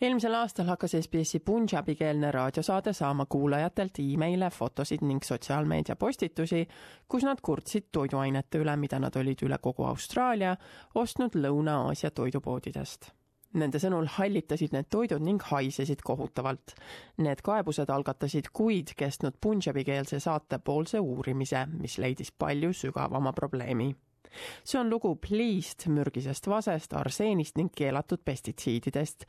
eelmisel aastal hakkas SBS-i punjabikeelne raadiosaade saama kuulajatelt emaile, fotosid ning sotsiaalmeedia postitusi, kus nad kurtsid toiduainete üle, mida nad olid üle kogu Austraalia ostnud Lõuna-Aasia toidupoodidest. Nende sõnul hallitasid need toidud ning haisesid kohutavalt. Need kaebused algatasid kuid kestnud punjabikeelse saate poolse uurimise, mis leidis palju sügavama probleemi see on lugu pliist, mürgisest vasest, arseenist ning keelatud pestitsiididest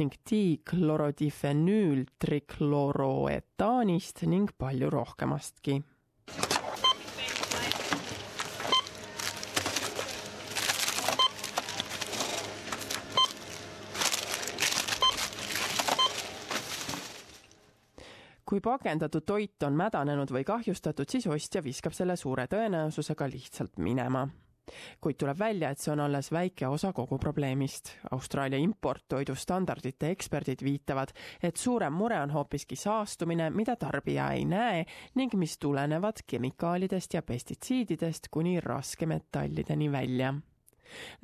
ning diklorodiifenüültrikloroetaanist ning palju rohkemastki. Kui pakendatud toit on mädanenud või kahjustatud, siis ostja viskab selle suure tõenäosusega lihtsalt minema kuid tuleb välja, et see on alles väike osa kogu probleemist. Austraalia importtoidustandardite eksperdid viitavad, et suurem mure on hoopiski saastumine, mida tarbija ei näe ning mis tulenevad kemikaalidest ja pestitsiididest kuni raskemetallideni välja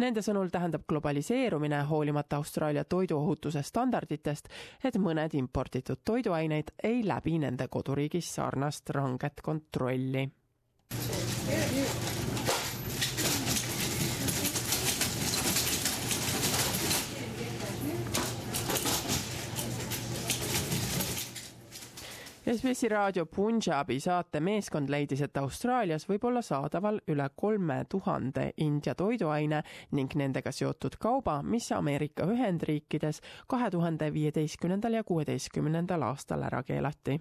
Nende sõnul tähendab globaliseerumine hoolimata Austraalia toiduohutuse standarditest, et mõned imporditud toiduaineid ei läbi nende koduriigis sarnast ranget kontrolli. SBS-i raadio Punjabi saate meeskond leidis, et Austraalias võib olla saadaval üle kolme tuhande India toiduaine ning nendega seotud kauba, mis Ameerika Ühendriikides kahe tuhande viieteistkümnendal ja kuueteistkümnendal aastal ära keelati.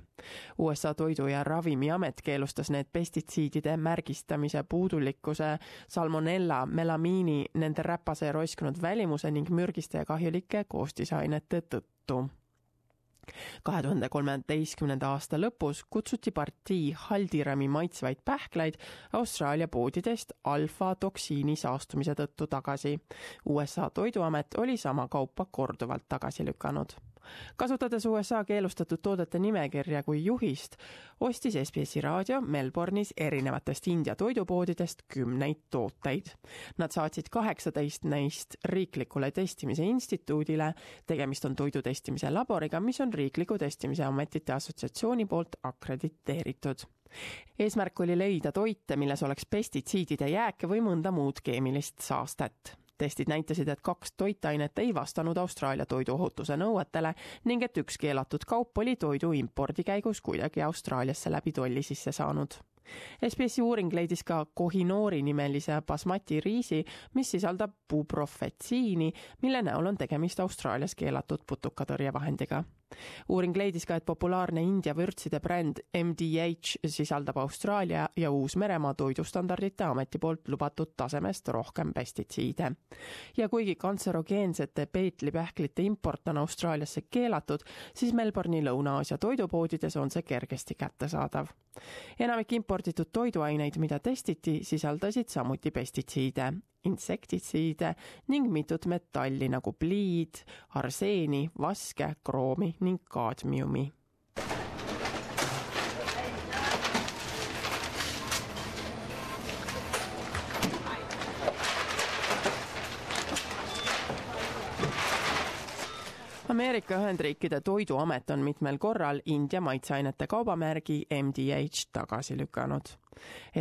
USA Toidu- ja Ravimiamet keelustas need pestitsiidide märgistamise puudulikkuse, salmonella, melamiini, nende räpase ja roiskunud välimuse ning mürgiste ja kahjulike koostisainete tõttu kahe tuhande kolmeteistkümnenda aasta lõpus kutsuti partii Haldirami maitsvaid pähkleid Austraalia poodidest alfa-toksiini saastumise tõttu tagasi. USA toiduamet oli sama kaupa korduvalt tagasi lükanud kasutades USA keelustatud toodete nimekirja kui juhist, ostis SBS-i raadio Melbourne'is erinevatest India toidupoodidest kümneid tooteid. Nad saatsid kaheksateist neist riiklikule testimise instituudile, tegemist on toidutestimise laboriga, mis on Riikliku Testimise Ametite Assotsiatsiooni poolt akrediteeritud. Eesmärk oli leida toite, milles oleks pestitsiidide jääke või mõnda muud keemilist saastet testid näitasid, et kaks toitainet ei vastanud Austraalia toiduohutuse nõuetele ning et üks keelatud kaup oli toidu impordi käigus kuidagi Austraaliasse läbi tolli sisse saanud. SBS-i uuring leidis ka kohinoori nimelise basmati riisi, mis sisaldab buprofetsiini, mille näol on tegemist Austraalias keelatud putukatõrjevahendiga uuring leidis ka, et populaarne India vürtside bränd MDH sisaldab Austraalia ja Uus-Meremaa toidustandardite ameti poolt lubatud tasemest rohkem pestitsiide. ja kuigi kantserogeensete peetlipähklite import on Austraaliasse keelatud, siis Melbourne'i Lõuna-Aasia toidupoodides on see kergesti kättesaadav. enamik imporditud toiduaineid, mida testiti, sisaldasid samuti pestitsiide insektitsiide ning mitut metalli nagu pliid, arseeni, vaske, kroomi ning kaadmiumi Ameerika Ühendriikide Toiduamet on mitmel korral India maitseainete kaubamärgi MDH tagasi lükanud.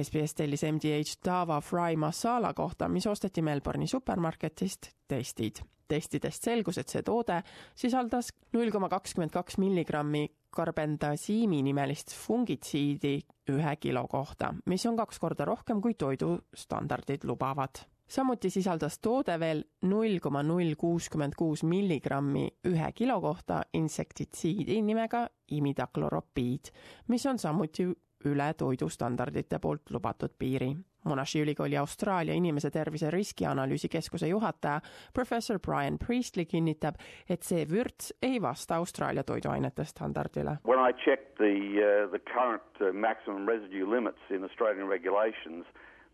SBS tellis MDH Dava Fry Masala kohta, mis osteti Melbourne'i supermarketist, testid. testidest selgus, et see toode sisaldas null koma kakskümmend kaks milligrammi karbendasiimi nimelist fungitsiidi ühe kilo kohta, mis on kaks korda rohkem, kui toidustandardid lubavad samuti sisaldas toode veel null koma null kuuskümmend kuus milligrammi ühe kilo kohta insektitsiidi nimega imidakloroppiid, mis on samuti üle toidustandardite poolt lubatud piiri. Monashi ülikooli Austraalia inimese tervise riskianalüüsi keskuse juhataja professor Brian Priestley kinnitab, et see vürts ei vasta Austraalia toiduainete standardile. When I checked the uh, the current uh, maximum residue limits in Australian regulations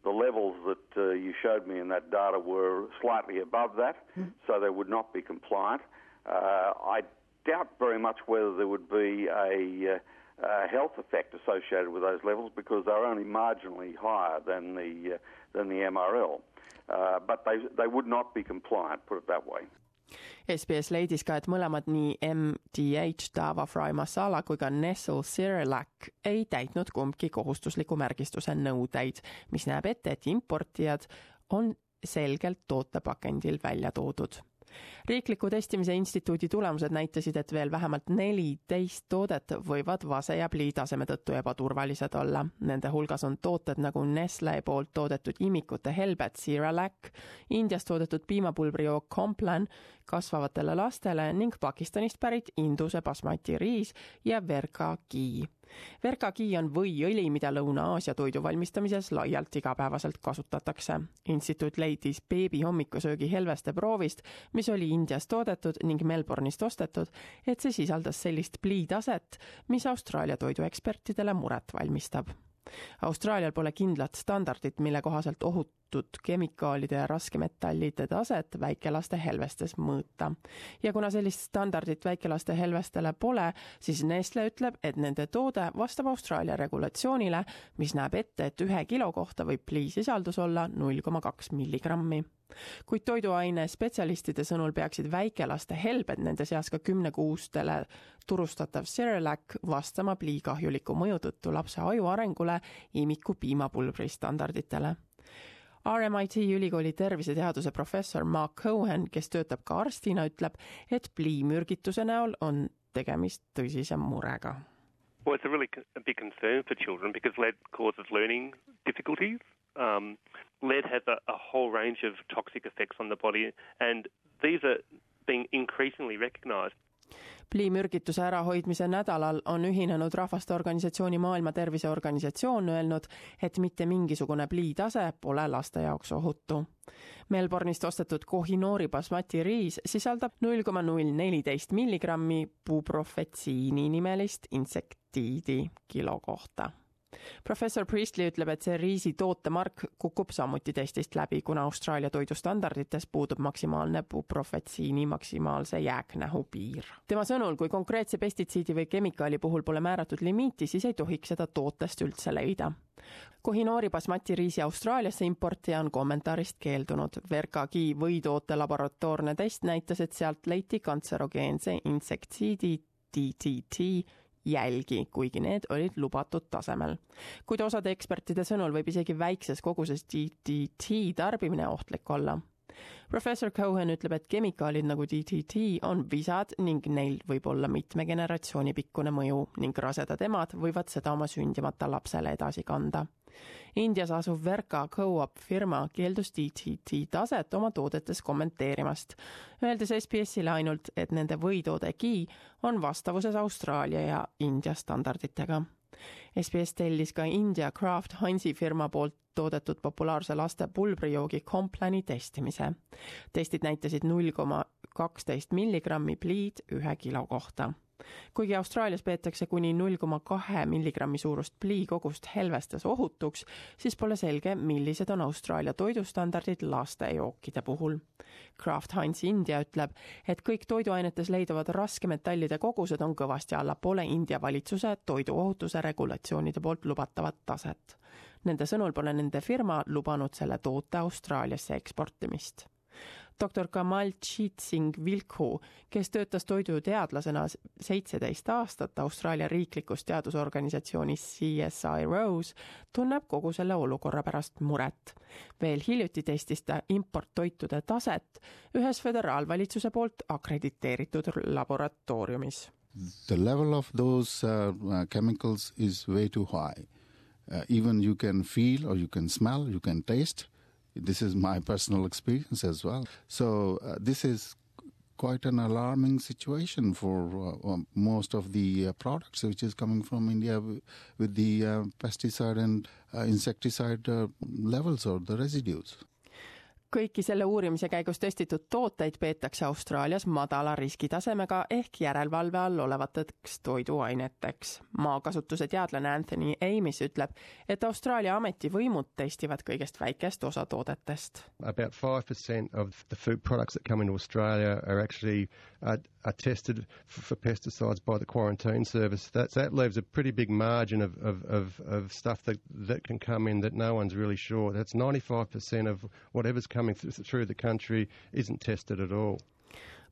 the levels that uh, you showed me in that data were slightly above that, mm. so they would not be compliant. Uh, I doubt very much whether there would be a, uh, a, health effect associated with those levels because they're only marginally higher than the uh, than the MRL. Uh, but they they would not be compliant, put it that way. SBS leidis ka, et mõlemad nii MDH Dava Fry Masala kui ka Nestle Cerelac ei täitnud kumbki kohustusliku märgistuse nõudeid, mis näeb ette, et importijad on selgelt tootepakendil välja toodud riikliku testimise instituudi tulemused näitasid, et veel vähemalt neliteist toodet võivad vase ja plii taseme tõttu ebaturvalised olla. Nende hulgas on tooted nagu Nestle poolt toodetud imikute helbed Cerelac, Indiast toodetud piimapulbrijook Complan kasvavatele lastele ning Pakistanist pärit Induse basmati riis ja Verka ghee Verkagi on võiõli, mida Lõuna-Aasia toidu valmistamises laialt igapäevaselt kasutatakse. instituut leidis beebi hommikusöögi helveste proovist, mis oli Indias toodetud ning Melbourne'ist ostetud, et see sisaldas sellist pliitaset, mis Austraalia toiduekspertidele muret valmistab Austraalial pole kindlat standardit, mille kohaselt ohutud kemikaalide ja raskemetallide taset väikelaste helvestes mõõta. ja kuna sellist standardit väikelaste helvestele pole, siis Nestle ütleb, et nende toode vastab Austraalia regulatsioonile, mis näeb ette, et ühe kilo kohta võib pliisisaldus olla null koma kaks milligrammi kuid toiduaine spetsialistide sõnul peaksid väikelaste helbed, nende seas ka kümnekuustele turustatav Cerelac, vastama plii kahjuliku mõju tõttu lapse aju arengule imiku piimapulbri standarditele. RMIT ülikooli terviseteaduse professor Mark Cohen, kes töötab ka arstina, ütleb, et pliimürgituse näol on tegemist tõsise murega. Well, it's a really a big concern for children because lead causes learning difficulties. Um, lead has a, a whole range of toxic effects on the body, and these are being increasingly recognised. Pliimürgituse ärahoidmise nädalal on Ühinenud Rahvaste Organisatsiooni Maailma Terviseorganisatsioon öelnud, et mitte mingisugune pliitase pole laste jaoks ohutu. Melbourne'ist ostetud Kohinoori basmati riis sisaldab null koma null neliteist milligrammi buprofetsiini nimelist insektiidi kilo kohta professor Priestley ütleb, et see riisi tootemark kukub samuti testist läbi, kuna Austraalia toidustandardites puudub maksimaalne buprofetsiini maksimaalse jääknähu piir. tema sõnul, kui konkreetse pestitsiidi või kemikaali puhul pole määratud limiiti, siis ei tohiks seda tootest üldse leida. Kohinoori basmati riisi Austraaliasse importija on kommentaarist keeldunud. Verkagi võitoote laboratoorne test näitas, et sealt leiti kantserogeense insektsiidi DTT jälgi, kuigi need olid lubatud tasemel. kuid osade ekspertide sõnul võib isegi väikses koguses DDT tarbimine ohtlik olla. Professor Cohen ütleb, et kemikaalid nagu DDT on visad ning neil võib olla mitme generatsiooni pikkune mõju ning rasedad emad võivad seda oma sündimata lapsele edasi kanda Indias asuv Verka Co-op firma keeldus DTT taset oma toodetes kommenteerimast, öeldes SBS-ile ainult, et nende võitoode Ghee on vastavuses Austraalia ja India standarditega. SBS tellis ka India Kraft Heinzi firma poolt toodetud populaarse laste pulbrijoogi Complani testimise. testid näitasid null koma kaksteist milligrammi pliid ühe kilo kohta kuigi Austraalias peetakse kuni null koma kahe milligrammi suurust plii kogust helvestes ohutuks, siis pole selge, millised on Austraalia toidustandardid lastejookide puhul. Kraft Heinz India ütleb, et kõik toiduainetes leiduvad raskemetallide kogused on kõvasti allapoole India valitsuse toiduohutuse regulatsioonide poolt lubatavat taset. Nende sõnul pole nende firma lubanud selle toote Austraaliasse eksportimist doktor Kamal Chitsing Vilku, kes töötas toiduteadlasena seitseteist aastat Austraalia riiklikus teadusorganisatsioonis CSI Rose, tunneb kogu selle olukorra pärast muret. veel hiljuti testis ta importtoitude taset ühes föderaalvalitsuse poolt akrediteeritud laboratooriumis. The level of those uh, uh, chemicals is way too high. Uh, even you can feel or you can smell, you can taste This is my personal experience as well. So uh, this is quite an alarming situation for uh, um, most of the uh, products which is coming from India w- with the uh, pesticide and uh, insecticide uh, levels or the residues. Kõiki selle uurimise käigus testitud tooteid peetakse Austraalias madala riskitasemega ehk järelevalve all olevateks toiduaineteks. maakasutuse teadlane Anthony Amis ütleb, et Austraalia ametivõimud testivad kõigest väikest osa toodetest. About five percent of the food products that come into Australia are actually uh, are tested for pesticides by the quarantine service. That, that leaves a pretty big margin of, of, of, of, stuff that, that can come in that no one's really sure. That's 95% of whatever's coming th- through the country isn't tested at all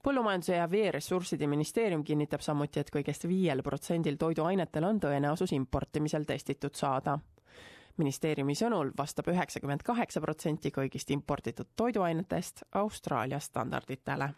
põllumajanduse ja veeressursside ministeerium kinnitab samuti, et kõigest viiel protsendil toiduainetel on tõenäosus importimisel testitud saada. ministeeriumi sõnul vastab üheksakümmend kaheksa protsenti kõigist imporditud toiduainetest Austraalia standarditele